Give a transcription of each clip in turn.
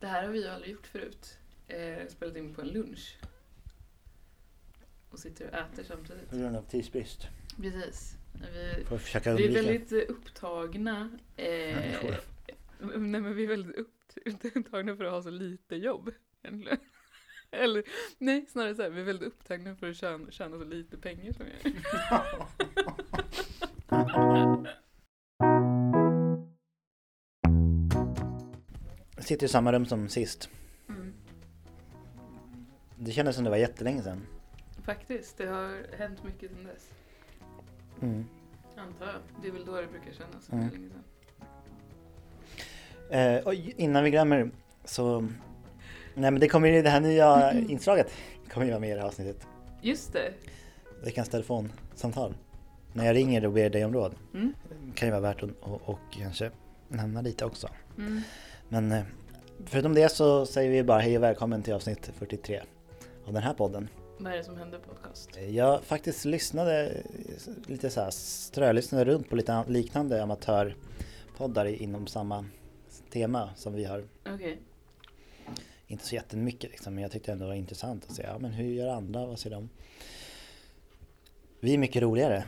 Det här har vi ju aldrig gjort förut. Eh, spelat in på en lunch. Och sitter och äter samtidigt. På grund av tidsbrist. Precis. Vi, vi är väldigt upptagna. Eh, nej men vi är väldigt upp- upptagna för att ha så lite jobb. Eller nej, snarare så här, vi är väldigt upptagna för att tjäna, tjäna så lite pengar som vi sitter i samma rum som sist. Mm. Det kändes som det var jättelänge sedan. Faktiskt, det har hänt mycket sedan dess. Mm. Antar jag. Det är väl då det brukar kännas Mm. mm. länge sedan. Eh, och innan vi glömmer så... Nej men det kommer ju det här nya inslaget. kommer ju vara med i det här avsnittet. Just det. Veckans telefonsamtal. När jag ringer och ber dig om råd. Mm. Kan ju vara värt att och, och kanske nämna lite också. Mm. Men eh, förutom det så säger vi bara hej och välkommen till avsnitt 43 av den här podden. Vad är det som händer podcast? Jag faktiskt lyssnade lite så här strölyssnade runt på lite an- liknande amatörpoddar inom samma tema som vi har. Okej. Inte så jättemycket liksom, men jag tyckte ändå det var intressant att se, ja men hur gör andra, vad ser de? Vi är mycket roligare.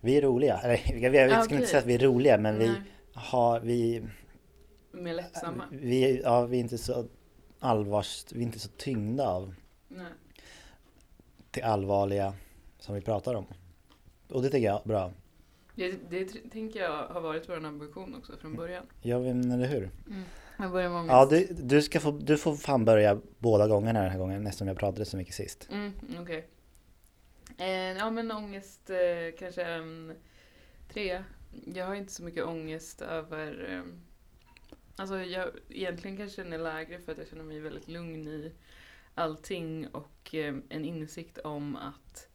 Vi är roliga, eller jag, jag, Ah, skulle inte säga att vi är roliga men vi Nej, har, vi, mer lättsamma. vi, ja, vi är inte så allvars, vi är inte så tyngda av Nej. det allvarliga som vi pratar om. Och det tycker jag är bra. Det, det tänker jag har varit vår ambition också från början. Ja men eller hur? Mm. Jag börjar med Ja du, du, ska få, du får fan börja båda gångerna den här gången eftersom jag pratade så mycket sist. Mm, okej. Eh, ja men ångest eh, kanske en tre. Jag har inte så mycket ångest över... Eh, alltså jag egentligen kanske den är lägre för att jag känner mig väldigt lugn i allting och eh, en insikt om att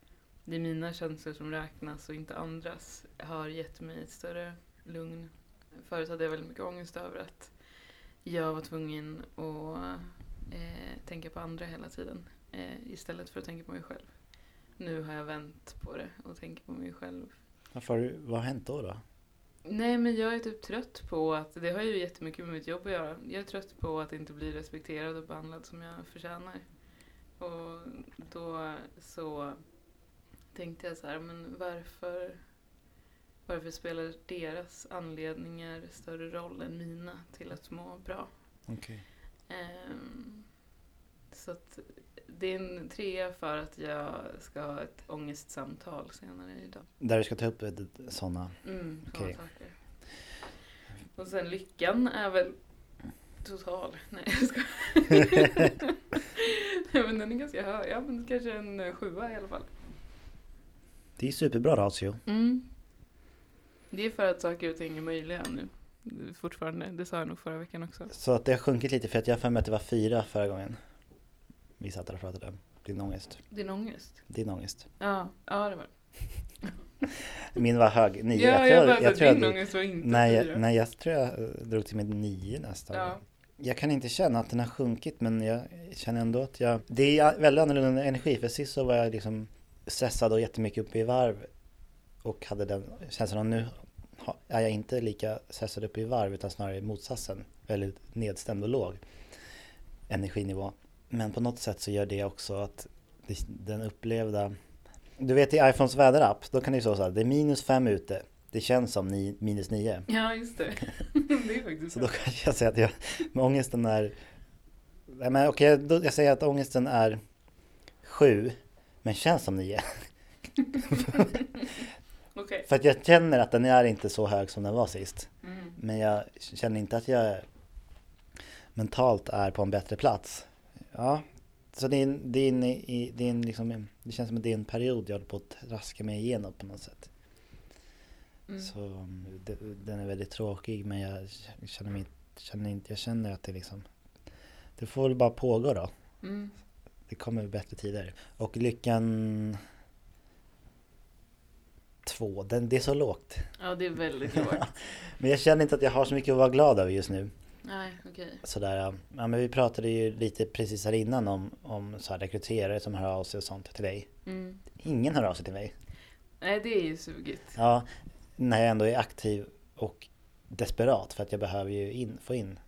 det är mina känslor som räknas och inte andras har gett mig ett större lugn. Förut hade jag väldigt mycket ångest över att jag var tvungen att eh, tänka på andra hela tiden eh, istället för att tänka på mig själv. Nu har jag vänt på det och tänker på mig själv. Varför, vad har hänt då? då? Nej men jag är typ trött på att, det har ju jättemycket med mitt jobb att göra. Jag är trött på att inte bli respekterad och behandlad som jag förtjänar. Och då så tänkte jag så här, men varför, varför spelar deras anledningar större roll än mina till att må bra? Okej. Ehm, så att det är en trea för att jag ska ha ett ångestsamtal senare idag. Där du ska ta upp sådana. Mm, såna Okej. saker. Och sen lyckan är väl total. Nej jag skojar. Nej men den är ganska hög. Ja men kanske en eh, sjua i alla fall. Det är superbra ratio. Mm. Det är för att saker och ting är möjliga nu. Fortfarande. Det sa jag nog förra veckan också. Så att det har sjunkit lite för att jag har för mig att det var fyra förra gången. Vi satt där och pratade din ångest. Din ångest. Din ångest. Ja, ja det var. Min var hög, nio. Ja, jag jag jag tror din att, ångest var inte nej, fyra. jag, nej, jag tror jag drog till med nio nästan. Ja. Jag kan inte känna att den har sjunkit men jag känner ändå att jag... Det är väldigt annorlunda energi för sist så var jag liksom stressad och jättemycket uppe i varv. Och hade den känslan och nu är jag inte lika stressad uppe i varv utan snarare motsatsen. Väldigt nedstämd och låg energinivå. Men på något sätt så gör det också att den upplevda... Du vet i iPhones väderapp, då kan det ju stå så här, det är minus fem ute. Det känns som ni, minus nio. Ja, just det. det är faktiskt Så då kanske jag säger att jag, men ångesten är... Nej men okej, då, jag säger att ångesten är sju, men känns som nio. Okej. För att jag känner att den är inte så hög som den var sist. Mm. Men jag känner inte att jag mentalt är på en bättre plats. Ja, så det är en liksom, det känns som att det är en period jag håller på att traska mig igenom på något sätt. Mm. Så det, den är väldigt tråkig men jag känner mig känner inte, jag känner att det liksom Det får väl bara pågå då. Mm. Det kommer bättre tider. Och lyckan Två, den, det är så lågt. Ja, det är väldigt lågt. Men jag känner inte att jag har så mycket att vara glad över just nu. Nej, okej. Sådär, ja men vi pratade ju lite precis här innan om, om så här rekryterare som hör av sig och sånt till dig. Mm. Ingen hör av sig till mig. Nej, det är ju sugigt. Ja, när jag ändå är aktiv och desperat för att jag behöver ju in, få in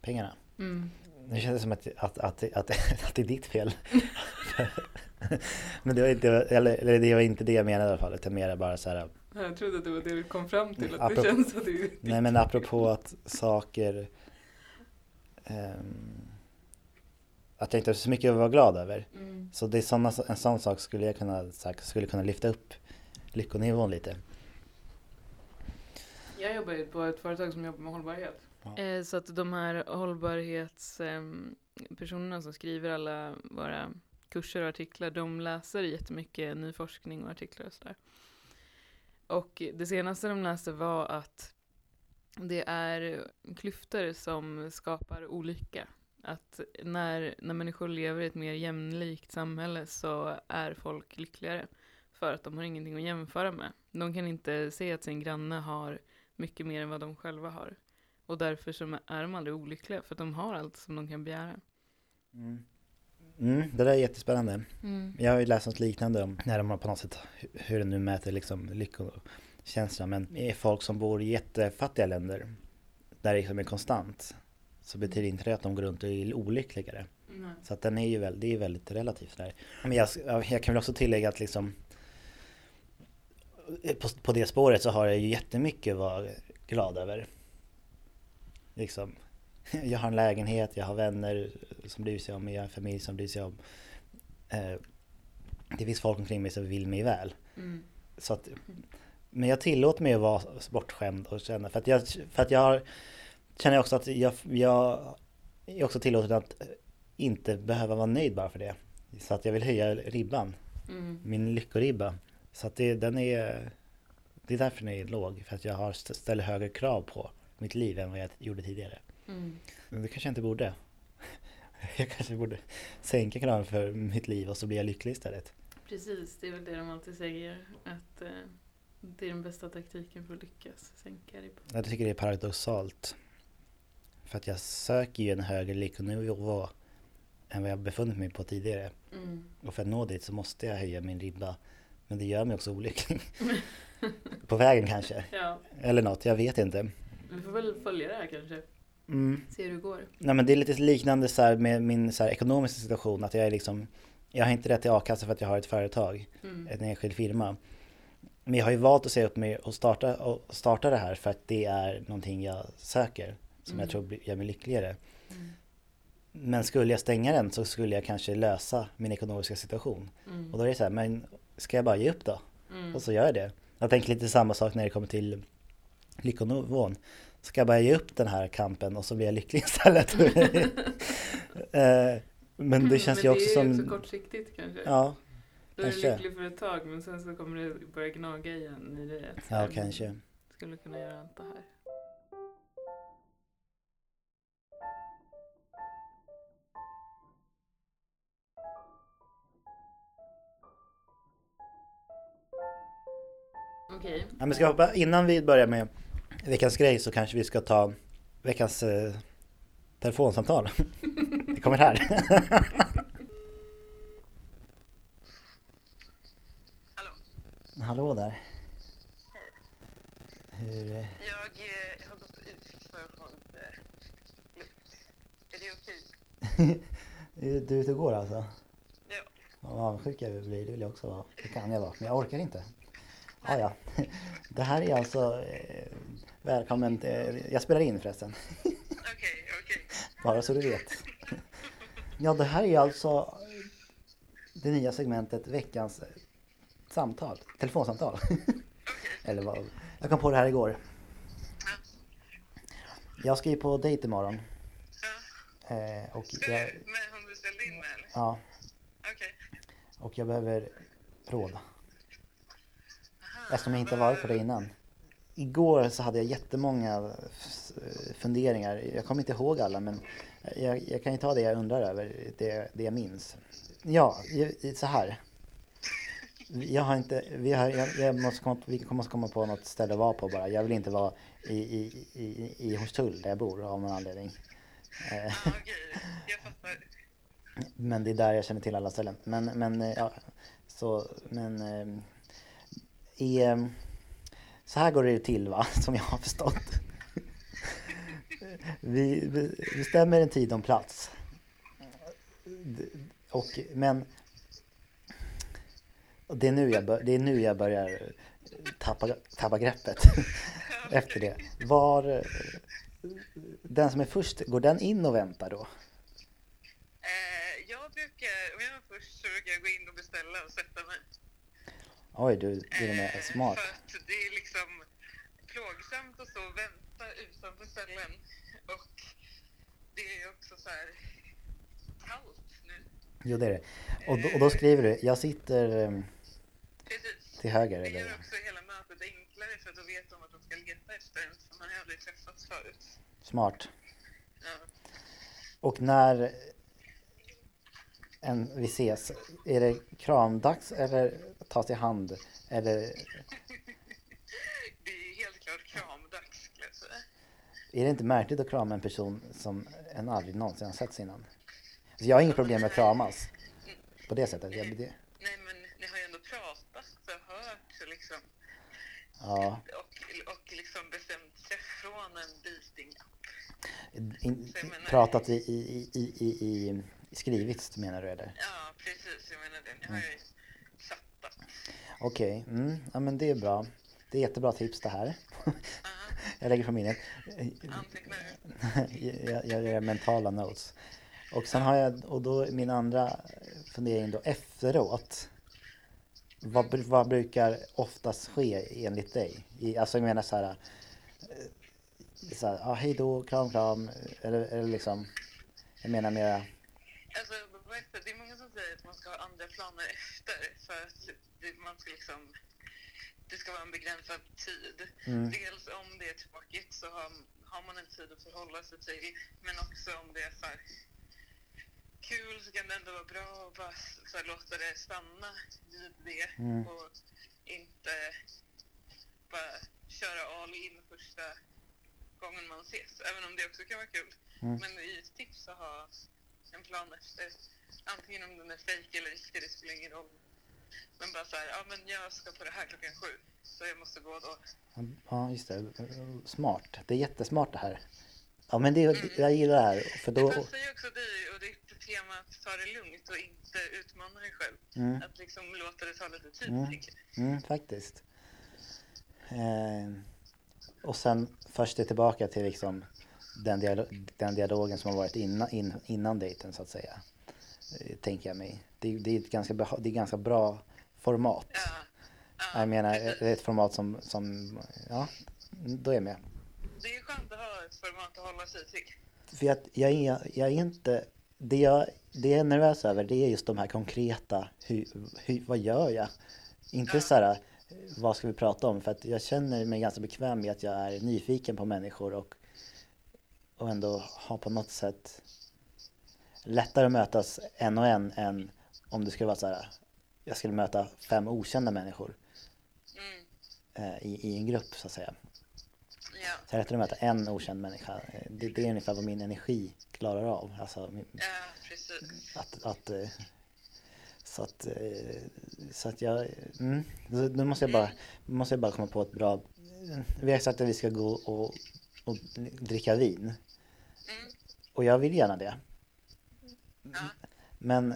pengarna. Mm. Nu känns det som att, att, att, att, att det är ditt fel. Men det var, inte, eller, eller det var inte det jag menade i alla fall, utan mer bara så här. Jag trodde att det var det du kom fram till, att Apropå- det känns att det är Nej men apropå att saker ehm, Att jag inte har så mycket att vara glad över. Mm. Så det är såna, en sån sak skulle jag kunna, skulle kunna lyfta upp lyckonivån lite. Jag jobbar ju på ett företag som jobbar med hållbarhet. Ja. Eh, Så att de här hållbarhetspersonerna som skriver alla våra kurser och artiklar, de läser jättemycket ny forskning och artiklar och sådär. Och det senaste de läste var att det är klyftor som skapar olycka. Att när, när människor lever i ett mer jämlikt samhälle så är folk lyckligare. För att de har ingenting att jämföra med. De kan inte se att sin granne har mycket mer än vad de själva har. Och därför så är de aldrig olyckliga, för att de har allt som de kan begära. Mm. Mm, det där är jättespännande. Jag har ju läst något liknande om när de på något sätt hu- hur de nu mäter liksom lyckokänsla. Men är folk som bor i jättefattiga länder där det liksom är konstant så betyder inte det att de går runt och är olyckligare. Nej. Så att den är ju väldigt, det är väldigt relativt där. Men jag, jag kan väl också tillägga att liksom på, på det spåret så har jag ju jättemycket att vara glad över. Liksom, jag har en lägenhet, jag har vänner som bryr sig om mig, jag har en familj som bryr sig om. Eh, det finns folk omkring mig som vill mig väl. Mm. Så att, men jag tillåter mig att vara bortskämd och känna, för att jag, för att jag har, känner också att jag, jag är också tillåten att inte behöva vara nöjd bara för det. Så att jag vill höja ribban, Mm. min lyckoribba. Så att det, den är, det är därför den är låg, för att jag har st- ställer högre krav på mitt liv än vad jag gjorde tidigare. Mm. Men det kanske jag inte borde. Jag kanske borde sänka kraven för mitt liv och så blir jag lycklig istället. Precis, det är väl det de alltid säger. Att eh, det är den bästa taktiken för att lyckas. Sänka ribban. Jag tycker det är paradoxalt. För att jag söker ju en högre lyckonivå än vad jag befunnit mig på tidigare. Mm. Och för att nå dit så måste jag höja min ribba. Men det gör mig också olycklig. på vägen kanske. Ja, Eller något, jag vet inte. vi får väl följa det här kanske. Mm. Se hur det går. Nej men det är lite liknande så här med min så här ekonomiska situation. Att jag är liksom Jag har inte rätt till a-kassa för att jag har ett företag. Mm. En enskild firma. Men jag har ju valt att säga upp mig och starta, och starta det här för att det är någonting jag söker. Som Mm. jag tror gör mig lyckligare. Mm. Men skulle jag stänga den så skulle jag kanske lösa min ekonomiska situation. Mm. Och då är det så här, men ska jag bara ge upp då? Mm. Och så gör jag det. Jag tänker lite samma sak när det kommer till lyckonivån. Ska jag bara ge upp den här kampen och så blir jag lycklig istället? Eh, men det känns Mm, men ju också det är som... också kortsiktigt kanske. Ja, Då är du kanske. lycklig för ett tag men sen så kommer det börja gnaga igen i så ja kanske. Skulle kunna göra allt det här. Okej. Ja, men ska hoppa, innan vi börjar med veckans grej så kanske vi ska ta veckans eh, telefonsamtal. Det kommer här. Hallå? Hallå där. Hur, eh, Jag eh, har gått ut för att få lite. Är det okej? är du ute och går alltså? Ja. Vad avundsjuk jag blir, det vill jag också vara. Det kan jag vara, men jag orkar inte. Ah, ja. Det här är alltså eh, välkommen, till, jag spelar in förresten. Okej, okej. Bara så du vet. Ja, det här är alltså det nya segmentet veckans samtal, telefonsamtal. Eller vad? Jag kom på det här igår. Ja. Jag ska ju på dejt imorgon. Ja. Eh, och, jag, med hon du ställde in med eller? ja, Okej. och jag behöver råd. Aha, Eftersom jag inte varit på det innan. Igår så hade jag jättemånga f- funderingar. Jag kommer inte ihåg alla men jag, jag kan ju ta det jag undrar över, det, det jag minns. Ja, så här. Jag har inte, vi, har, jag, jag måste komma, vi måste komma på något ställe att vara på bara. Jag vill inte vara i, i, i, i Hornstull där jag bor av någon anledning. Eh, Ja, okej. Jag fattar. men det är där jag känner till alla ställen. Men, men eh, ja, så, men eh, i, eh, så här går det till va, som jag har förstått. vi bestämmer en tid och en plats. Och, men det, är nu jag bör, det är nu jag börjar tappa, tappa greppet efter det. Var den som är först, går den in och väntar då? Eh, jag brukar, om jag är först så brukar jag gå in och beställa och sätta mig. Oj, du är med Eh, smart. För att det är liksom plågsamt att stå och vänta utanför ställen. Och det är också så här kallt nu. Jo, det är det. Och då, och då skriver du, jag sitter eh, Precis. till höger Det gör också hela mötet enklare för då vet de att de ska leta efter en som man aldrig träffats förut. Smart. Ja. Och när en, vi ses, är det kramdags eller tas i hand? Eller Det är helt klart kramdags skulle jag säga. är det inte märkligt att krama en person som en aldrig någonsin har setts innan? Så jag har inget problem med att kramas på det sättet. Jag, det, Nej men ni har ju ändå pratat och hört och liksom ja, och, och liksom bestämt sig från en dejting. in, pratat i, i, i, i, i, skrivits menar du eller? Ja precis, jag menar det. Ni har ju. Okej, mm, ja men det är bra. Det är jättebra tips det här. Jag lägger på minnet. Antecknar du? jag, jag gör mentala notes. Och sen har jag, och då är min andra fundering då efteråt. Vad, vad brukar oftast ske enligt dig? I, alltså jag menar så här. Eh, så här, ah, hej då, kram kram. Eller, eller liksom. Jag menar mera. Alltså, det? är många som säger att man ska ha andra planer efter för att man ska liksom det ska vara en begränsad tid. Mm. Dels om det är tråkigt så har, har man en tid att förhålla sig till men också om det är så här, kul så kan det ändå vara bra att bara så här, låta det stanna vid det Mm. och inte bara köra all in första gången man ses. Även om det också kan vara kul. Mm. Men i ett tips att ha en plan efter. Antingen om den är fejk eller riktig, det spelar ingen roll. Men bara så här, ja men jag ska på det här klockan sju. Så jag måste gå då. Ja, just det. Smart. Det är jättesmart det här. Ja, men det, jag gillar det här. För Det då, passar ju också dig och ditt tema att ta det lugnt och inte utmana dig själv. Mm. Att liksom låta det ta lite tid, Mm. tänker. Mm, faktiskt. Eh, och sen först är tillbaka till liksom den, dialog, den dialogen som har varit innan, in, innan dejten så att säga. Eh, tänker jag mig. Det, det, är ett ganska, det är ganska bra format. Ja. ja jag menar är ett format som, som, ja, då är jag med. Det är skönt att ha ett format att hålla sig till. För att jag, är, jag är inte, det jag, det jag är nervös över det är just de här konkreta, hur, hur, vad gör jag? Inte så här, vad ska vi prata om? För att jag känner mig ganska bekväm med att jag är nyfiken på människor och, och ändå har på något sätt lättare att mötas en och en än om det skulle vara så här, jag skulle möta fem okända människor Mm. eh, i, i en grupp så att säga. Ja. Så jag är lättare att möta en okänd människa. Det, det är ungefär vad min energi klarar av. Alltså, min- ja, precis. att, att, eh, så att, eh, så att jag, mm, nu måste jag bara, måste jag bara komma på ett bra, vi har sagt att vi ska gå och, och dricka vin. Mm. Och jag vill gärna det. Ja. Men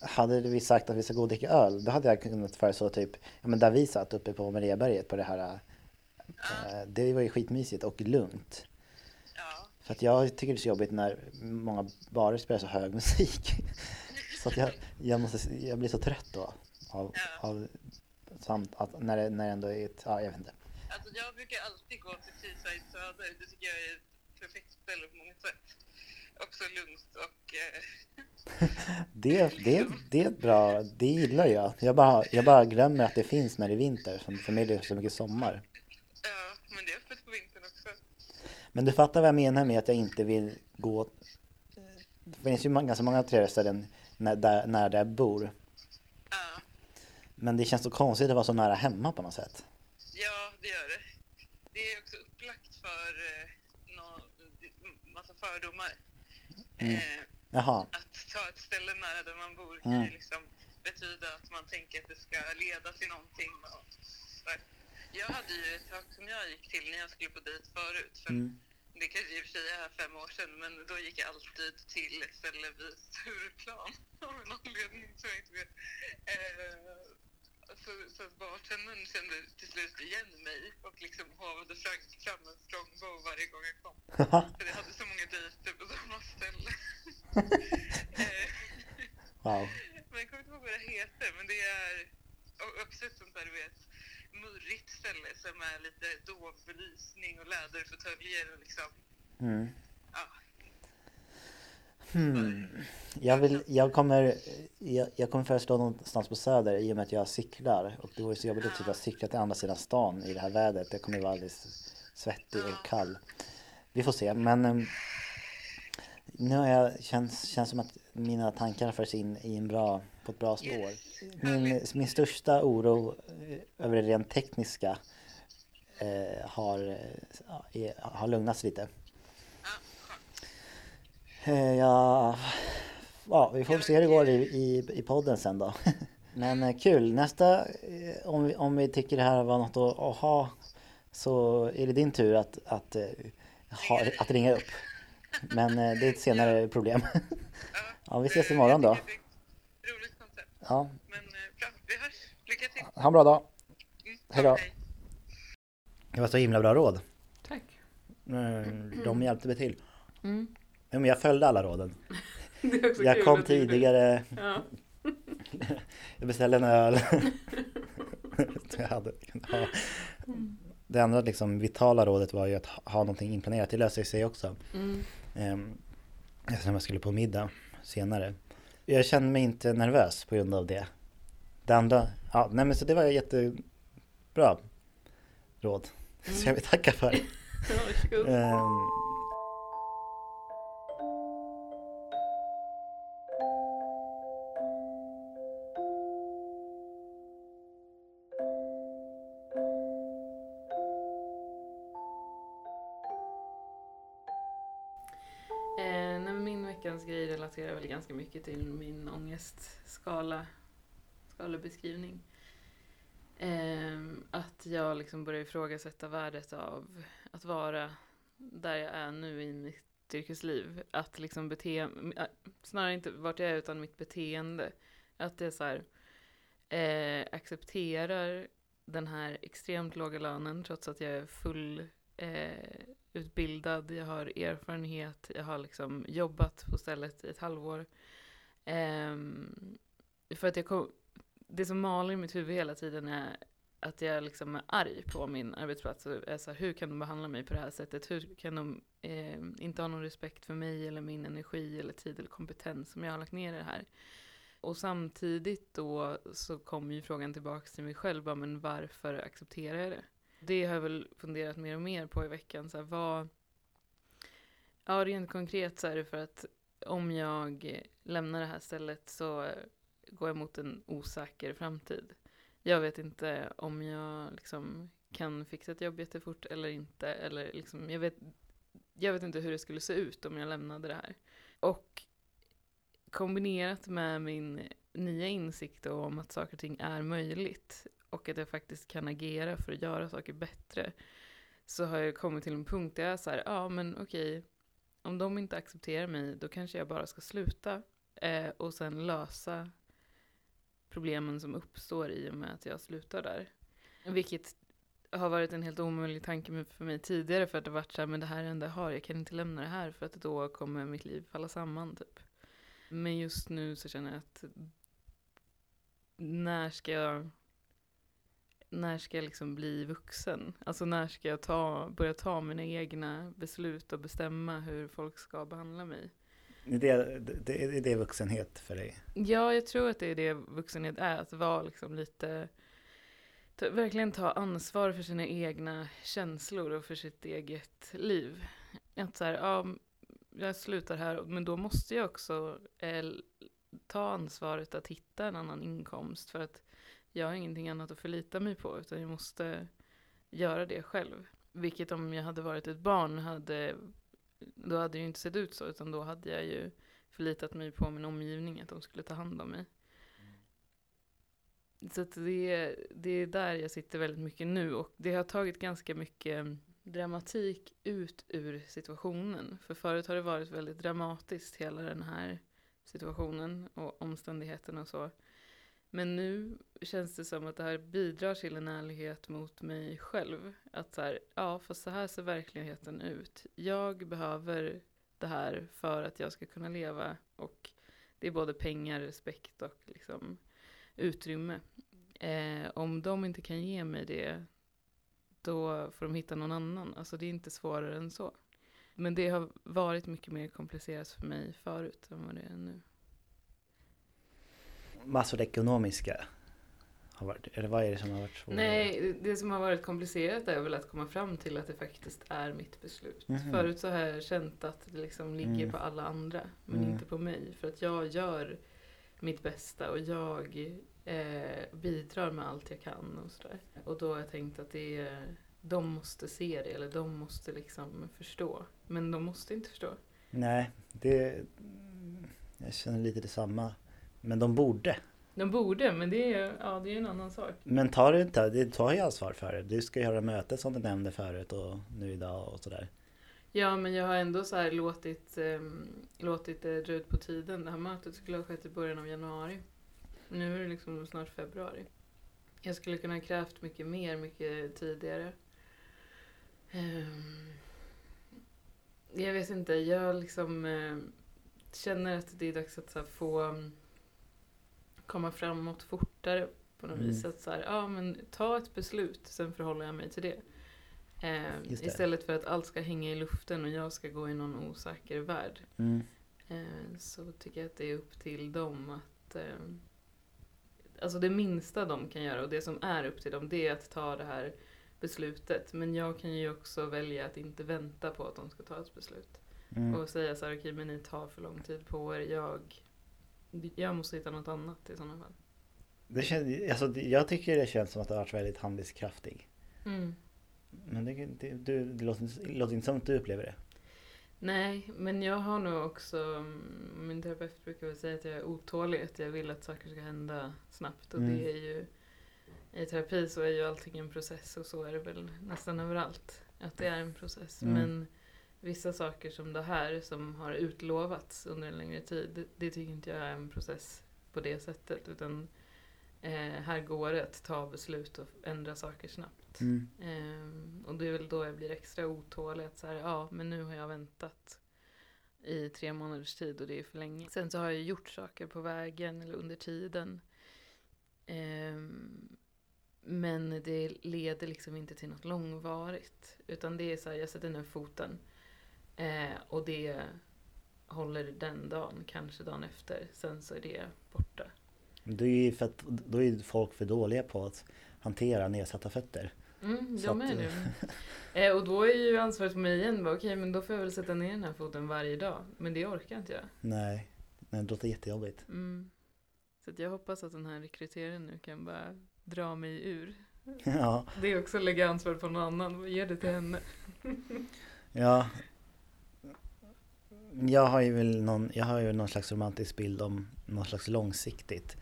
hade vi sagt att vi ska gå och dricka öl, då hade jag kunnat föreslå typ, ja men där vi satt uppe på Mariaberget på det här, eh, det var ju skitmysigt och lugnt. ja. För att jag tycker det är så jobbigt när många barer spelar så hög musik. Så att jag, jag, måste, jag blir så trött då. Av, Ja. av, samt att när det, när det ändå är ett, ja jag vet inte. Alltså jag brukar alltid gå till Teesside Söder. Det tycker jag är ett perfekt ställe på många sätt. Också lugnt och... Eh, Det, det, det är bra, det gillar jag. Jag bara, jag bara glömmer att det finns när det är vinter. För, mig är det så mycket sommar. ja, men det är öppet på vintern också. Men du fattar vad jag menar med att jag inte vill gå... Det finns ju ganska många trevliga ställen när, där, där jag bor. Ja, Men det känns så konstigt att vara så nära hemma på något sätt. ja, det gör det. Det är också upplagt för eh, massa fördomar. Eh, Jaha. att ta ett ställe nära där man bor kan Mm. ju liksom betyda att man tänker att det ska leda till någonting. Och jag hade ju ett tag som jag gick till när jag skulle på dejt förut. För Mm. det kanske i och för sig är fem år sedan, men då gick jag alltid till ett ställe vid Stureplan av en anledning som jag inte vet. Eh, så, så att bartendern kände till slut igen mig och liksom havade fram, en strongbow varje gång jag kom. För jag hade så många dejter på samma ställe. Eh, Wow. men jag kommer inte ihåg vad det heter, men det är också ett sånt där, du vet, murrigt ställe som är lite dov belysning och läderfåtöljer och liksom, Mm. ja. Hmm. Jag, vill, jag, kommer, jag, jag kommer föreslå någonstans på Söder i och med att jag cyklar. Och det vore så jobbigt också att typ cykla till andra sidan stan i det här vädret. Jag kommer vara alldeles svettig och kall. Vi får se. Men ehm, nu har jag, känns, känns som att mina tankar förs in i en bra, på ett bra spår. Min, min största oro eh, över det rent tekniska eh, har, eh, har lugnats lite. Ja. Eh, Ja, ja, vi får väl se hur det går i, i, i podden sen då. Men eh, kul, nästa, eh, om vi, om vi tycker det här var något att, att ha så är det din tur att, att, ha, att ringa upp. Men det är ett senare problem. Ja, vi ses imorgon då. Roligt koncept. Ja, Men bra, vi hörs. Lycka till. ha en bra dag. Mm, Hej då. Det var så himla bra råd. Tack. Mm, De hjälpte mig till. Mm. Ja, Men jag följde alla råden. Jag kom tidigare, Ja. jag beställde en öl. jag hade, ja. Det andra liksom vitala rådet var ju att ha någonting inplanerat. Det löser sig också. Mm. Ehm, Eftersom jag skulle på middag senare. Jag kände mig inte nervös på grund av det. Det andra, ja nej men så det var jättebra råd. Så jag vill tacka för. Varsågod. Ehm, ganska mycket till min ångestskala, skalebeskrivning. Eh, att jag liksom börjar ifrågasätta värdet av att vara där jag är nu i mitt yrkesliv. Att liksom bete, äh, snarare inte vart jag är utan mitt beteende. Att jag så här, eh, accepterar den här extremt låga lönen trots att jag är full eh, utbildad, jag har erfarenhet, jag har liksom jobbat på stället i ett halvår. Eh, för att jag kom, det som maler i mitt huvud hela tiden är att jag liksom är arg på min arbetsplats och är så här, hur kan de behandla mig på det här sättet? Hur kan de eh, inte ha någon respekt för mig eller min energi eller tid eller kompetens som jag har lagt ner i det här? Och samtidigt då så kommer ju frågan tillbaka till mig själv, bara, men varför accepterar jag det? Det har jag väl funderat mer och mer på i veckan. Så här, vad... Ja, rent konkret så är det för att om jag lämnar det här stället så går jag mot en osäker framtid. Jag vet inte om jag liksom kan fixa ett jobb jättefort eller inte. Eller liksom, jag, vet, jag vet inte hur det skulle se ut om jag lämnade det här. Och kombinerat med min nya insikt om att saker och ting är möjligt och att jag faktiskt kan agera för att göra saker bättre så har jag kommit till en punkt där jag är så här, ja men okej, om de inte accepterar mig då kanske jag bara ska sluta eh, och sen lösa problemen som uppstår i och med att jag slutar där. Vilket har varit en helt omöjlig tanke för mig tidigare för att det varit så här, men det här är det enda jag har, jag kan inte lämna det här för att då kommer mitt liv falla samman typ. Men just nu så känner jag att när ska jag när ska jag liksom bli vuxen? Alltså när ska jag ta, börja ta mina egna beslut och bestämma hur folk ska behandla mig? det, det, det, det är vuxenhet för dig. Ja, jag tror att det är det vuxenhet är, att vara liksom lite verkligen ta ansvar för sina egna känslor och för sitt eget liv. Att så här, ja, jag slutar här, men då måste jag också eh, ta ansvaret att hitta en annan inkomst för att jag har ingenting annat att förlita mig på utan jag måste göra det själv. Vilket om jag hade varit ett barn hade, då hade det ju inte sett ut så utan då hade jag ju förlitat mig på min omgivning att de skulle ta hand om mig. Så att det, det är där jag sitter väldigt mycket nu och det har tagit ganska mycket dramatik ut ur situationen. För förut har det varit väldigt dramatiskt hela den här situationen och omständigheterna och så. Men nu känns det som att det här bidrar till en ärlighet mot mig själv. Att så här, ja fast så här ser verkligheten ut. Jag behöver det här för att jag ska kunna leva och det är både pengar, respekt och liksom utrymme. Eh, om de inte kan ge mig det då får de hitta någon annan. Alltså det är inte svårare än så. Men det har varit mycket mer komplicerat för mig förut än vad det är nu. Massor ekonomiska har varit, eller vad är det som har varit svårare? Nej, det som har varit komplicerat är väl att komma fram till att det faktiskt är mitt beslut. Mhm. Förut så har jag känt att det liksom ligger Mm. på alla andra, men Mm. inte på mig. För att jag gör mitt bästa och jag eh, bidrar med allt jag kan och sådär. Och då har jag tänkt att det är, de måste se det, eller de måste liksom förstå. Men de måste inte förstå. Nej, det... Jag känner lite detsamma. Men de borde. De borde, men det är, ja, det är en annan sak. Men tar du inte, du tar ju ansvar för det. Du ska göra mötet som du nämnde förut och nu idag och sådär. Ja, men jag har ändå så här låtit, um, låtit det dra ut på tiden. Det här mötet skulle ha skett i början av januari. Nu är det liksom snart februari. Jag skulle kunna ha krävt mycket mer, mycket tidigare. Ehm, jag vet inte, jag liksom eh, känner att det är dags att få um, komma framåt fortare på något Mm. vis. Att så här, ja men ta ett beslut, sen förhåller jag mig till det. Eh, det. istället för att allt ska hänga i luften och jag ska gå i någon osäker värld. Mm. Eh, så tycker jag att det är upp till dem att... Eh, alltså det minsta de kan göra och det som är upp till dem det är att ta det här beslutet. Men jag kan ju också välja att inte vänta på att de ska ta ett beslut. Mm. Och säga så här, okej men ni tar för lång tid på er. Jag, jag måste hitta något annat i sådana fall. Det känns, alltså, jag tycker det känns som att du har varit väldigt handlingskraftig. Mm. Men det, det, du, det låter, låter inte som att du upplever det. Nej, men jag har nog också, mm, min terapeut brukar väl säga att jag är otålig, att jag vill att saker ska hända snabbt. Och Mm. det är ju, i terapi så är ju allting en process och så är det väl nästan överallt. Att det är en process. Mm. Men vissa saker som det här som har utlovats under en längre tid, det, det tycker inte jag är en process på det sättet. Utan eh, här går det att ta beslut och ändra saker snabbt. Mm. Ehm, och det är väl då jag blir extra otålig. Att så här, ja, men nu har jag väntat i tre månaders tid och det är för länge. Sen så har jag gjort saker på vägen eller under tiden. Ehm, men det leder liksom inte till något långvarigt. Utan det är så här, jag sätter ner foten. Eh, och det håller den dagen, kanske dagen efter. Sen så är det borta. Det är ju för att, då är folk för dåliga på att hantera nedsatta fötter. Mm, de är nu. Eh, och då är ju ansvaret på mig igen. Okej, men då får jag väl sätta ner den här foten varje dag. Men det orkar inte jag. Nej, nej det låter jättejobbigt. Mm. Så jag hoppas att den här rekryteraren nu kan bara dra mig ur. ja, Det är också att lägga ansvaret på någon annan. Ge det till henne. ja. Jag har ju väl någon, jag har ju någon slags romantisk bild om någon slags långsiktigt.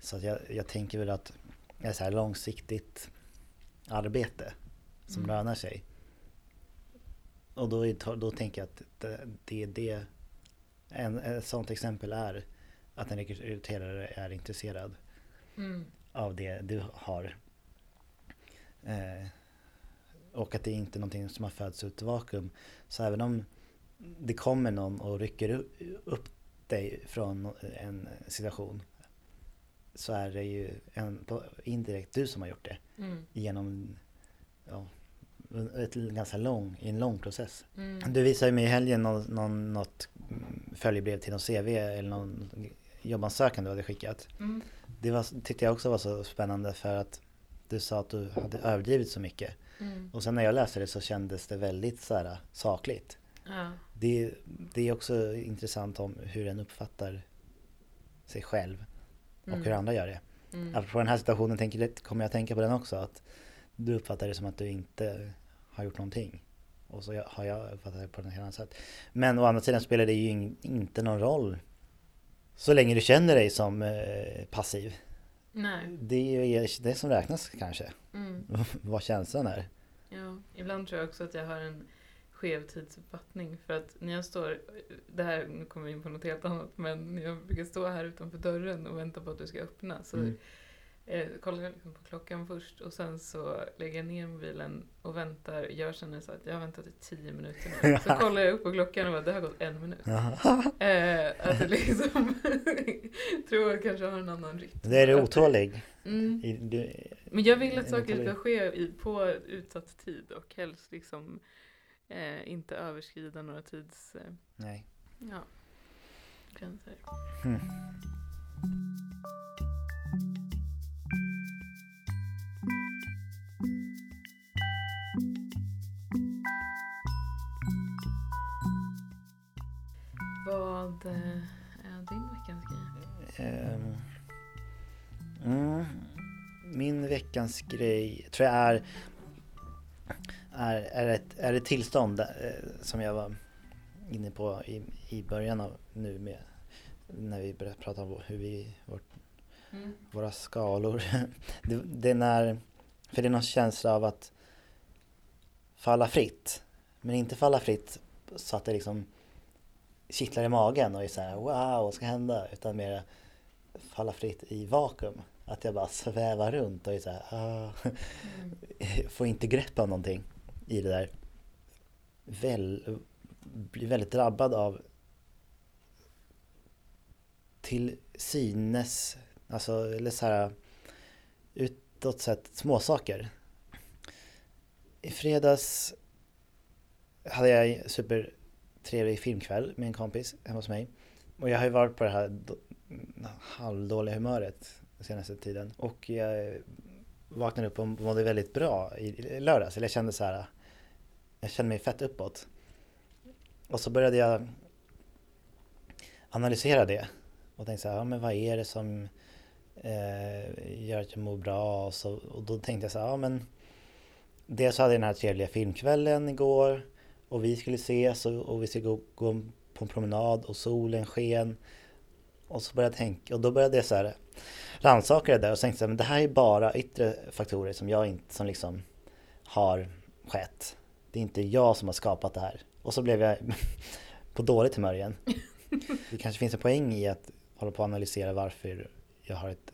Så jag, jag tänker väl att det är så här långsiktigt arbete som Mm. lönar sig. Och då, är, då tänker jag att det, det är det, en, ett sånt exempel är att en rekryterare är intresserad Mm. av det du har. Eh, och att det inte är någonting som har fötts ut i vakuum. Så även om det kommer någon och rycker upp dig från en situation så är det ju en, indirekt du som har gjort det Mm. genom ja, ett ganska lång, en lång process. Mm. Du visade mig i helgen någon, någon, något följebrev till någon CV eller någon jobbansökan du hade skickat. Mm. Det var, tyckte jag också var så spännande för att du sa att du hade överdrivit så mycket. Mm. Och sen när jag läste det så kändes det väldigt så här, sakligt. Ja. Det, det är också intressant om hur en uppfattar sig själv och Mm. hur andra gör det. Mm. Apropå den här situationen tänker, kommer jag att tänka på den också. Att du uppfattar det som att du inte har gjort någonting. Och så har jag uppfattat det på ett helt annat sätt. Men å andra sidan spelar det ju in, inte någon roll. Så länge du känner dig som eh, passiv. Nej. Det är ju det som räknas kanske. Mm. Vad känslan är. Ja, ibland tror jag också att jag har en skev tidsuppfattning. För att när jag står, det här, nu kommer vi in på något helt annat, men när jag brukar stå här utanför dörren och vänta på att du ska öppna så Mm. eh, kollar jag liksom på klockan först och sen så lägger jag ner mobilen och väntar. Jag känner så att jag har väntat i tio minuter nu. Så kollar jag upp på klockan och bara, det har gått en minut. Eh, att det liksom, tror jag kanske har en annan rytm. Det är du otålig. Mm. I- Du, Men jag vill att saker ska ske i, på utsatt tid och helst liksom eh, inte överskrida några tids... Eh, Nej. ja, gränser. Hmm. Vad eh, är din veckans grej? Ehm, mm, min veckans grej tror jag är är, är, ett, är ett tillstånd eh, som jag var inne på i, i början av nu med när vi började prata om hur vi, vårt, Mm. våra skalor. det, det är när, för det är någon känsla av att falla fritt. Men inte falla fritt så att det liksom kittlar i magen och är så här wow, vad ska hända? Utan mer falla fritt i vakuum. Att jag bara svävar runt och är så här, ah, Mm. får inte grepp om någonting i det där. Väl, blir väldigt drabbad av till synes, alltså eller så här utåt sett småsaker. I fredags hade jag en supertrevlig filmkväll med en kompis hemma hos mig. Och jag har ju varit på det här halvdåliga humöret den senaste tiden. Och jag vaknade upp och mådde väldigt bra i lördags. Eller jag kände så här, jag kände mig fett uppåt. Och så började jag analysera det. Och tänkte så här, ja men vad är det som eh, gör att jag mår bra? Och, så, och då tänkte jag så här, ja men Dels hade jag den här trevliga filmkvällen igår och vi skulle ses och, och vi skulle gå, gå på en promenad och solen sken. Och så började jag tänka, och då började jag så här rannsaka det där och tänkte så här, men det här är bara yttre faktorer som jag inte, som liksom har skett. Det är inte jag som har skapat det här. Och så blev jag på dåligt humör igen. Det kanske finns en poäng i att hålla på och analysera varför jag har ett,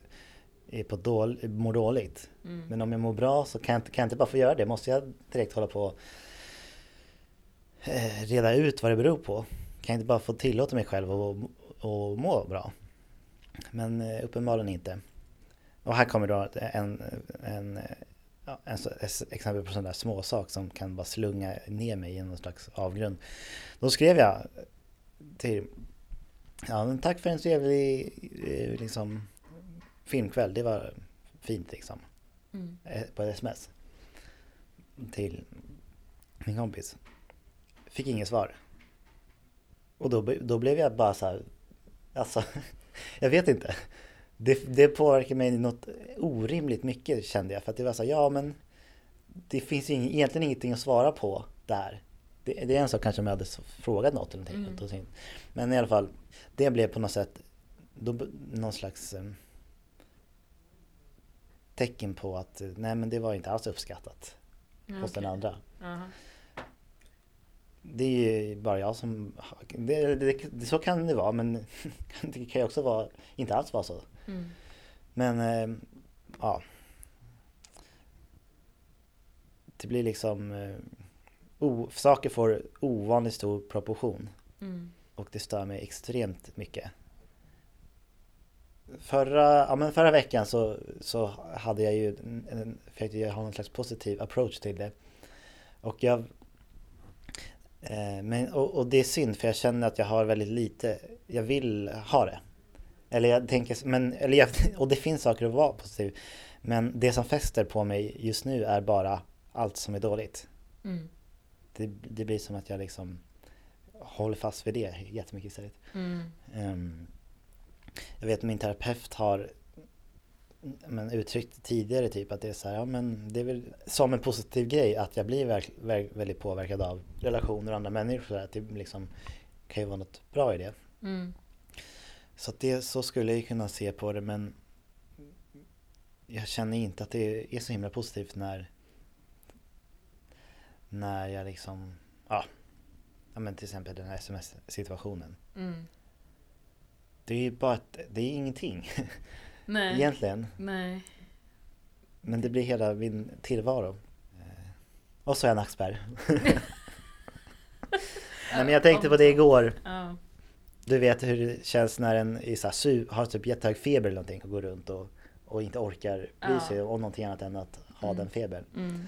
är på dål, mår dåligt. Mm. Men om jag mår bra så kan jag, inte, kan jag inte bara få göra det. Måste jag direkt hålla på och eh, reda ut vad det beror på? Kan jag inte bara få tillåta mig själv att att må bra? Men eh, uppenbarligen inte. Och här kommer då en, en, ja, en, så- ett exempel på sån där småsak som kan bara slunga ner mig i någon slags avgrund. Då skrev jag till Ja, men tack för en trevlig eh, liksom, filmkväll. Det var fint liksom Mm. eh, på ett sms till min kompis. Fick inget svar. Och då, då blev jag bara så här, alltså, jag vet inte. Det, det påverkar mig något orimligt mycket kände jag. För att det var så ja men det finns ju ing, egentligen ingenting att svara på där. Det, det är en sak kanske om jag hade frågat något eller någonting. Mm. Men i alla fall, det blev på något sätt då, någon slags eh, tecken på att eh, nej men det var inte alls uppskattat Ja, hos den andra. Aha. Det är ju bara jag som... Det, det, det, så kan det vara men det kan ju också vara, inte alls vara så. Mm. Men eh, ja. Det blir liksom... Eh, o, saker får ovanligt stor proportion. Mm. Och det stör mig extremt mycket. Förra, ja, men förra veckan så, så hade jag ju en, en, försökte jag ha någon slags positiv approach till det. Och jag... Eh, men, och, och det är synd för jag känner att jag har väldigt lite, jag vill ha det. Eller jag tänker, men, eller jag, och det finns saker att vara positiv. Men det som fäster på mig just nu är bara allt som är dåligt. Mm. Det, det blir som att jag liksom håller fast vid det jättemycket istället. Mm. Ehm, jag vet min terapeut har men, uttryckt tidigare typ att det är så här, ja men det är väl som en positiv grej att jag blir verk, verk, väldigt påverkad av relationer och andra människor. Att det liksom kan ju vara något bra i det. Mm. Så att det, så skulle jag ju kunna se på det men jag känner inte att det är så himla positivt när när jag liksom, ja, ja men till exempel den här sms-situationen. Mm. Det är ju bara ett, det är ingenting Nej. egentligen. Nej. Men det blir hela min tillvaro. Eh, Och så är jag nackspärr. Nej men jag tänkte på det igår. Ja. Du vet hur det känns när en är så här, har typ jättehög feber eller någonting och går runt och, och inte orkar bry Ja. sig om någonting annat än att ha Mm. den febern. Mm.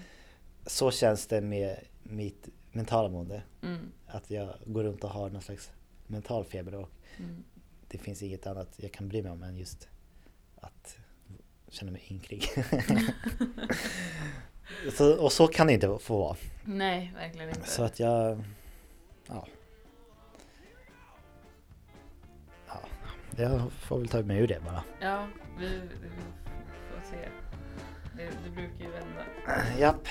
Så känns det med mitt mentala mående. Mm. Att jag går runt och har någon slags mental feber och Mm. det finns inget annat jag kan bry mig om än just att känna mig ynklig. så, och så kan det inte få vara. Nej, verkligen inte. Så att jag... Ja. Ja, jag får väl ta mig ur det bara. Ja, vi, vi får se. Det, det brukar ju vända. Japp,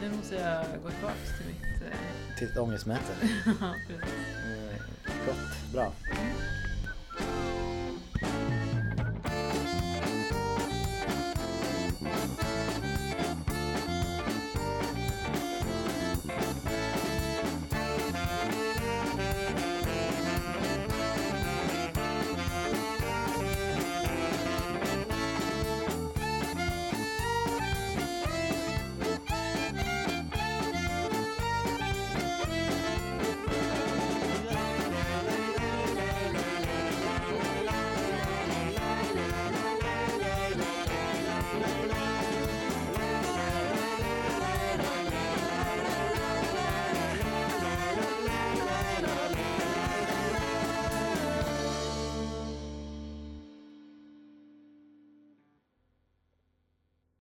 Nu måste jag gå tillbaks till mitt... eh, till ett ångestmöte. Ja, precis. Mm, Gott, bra.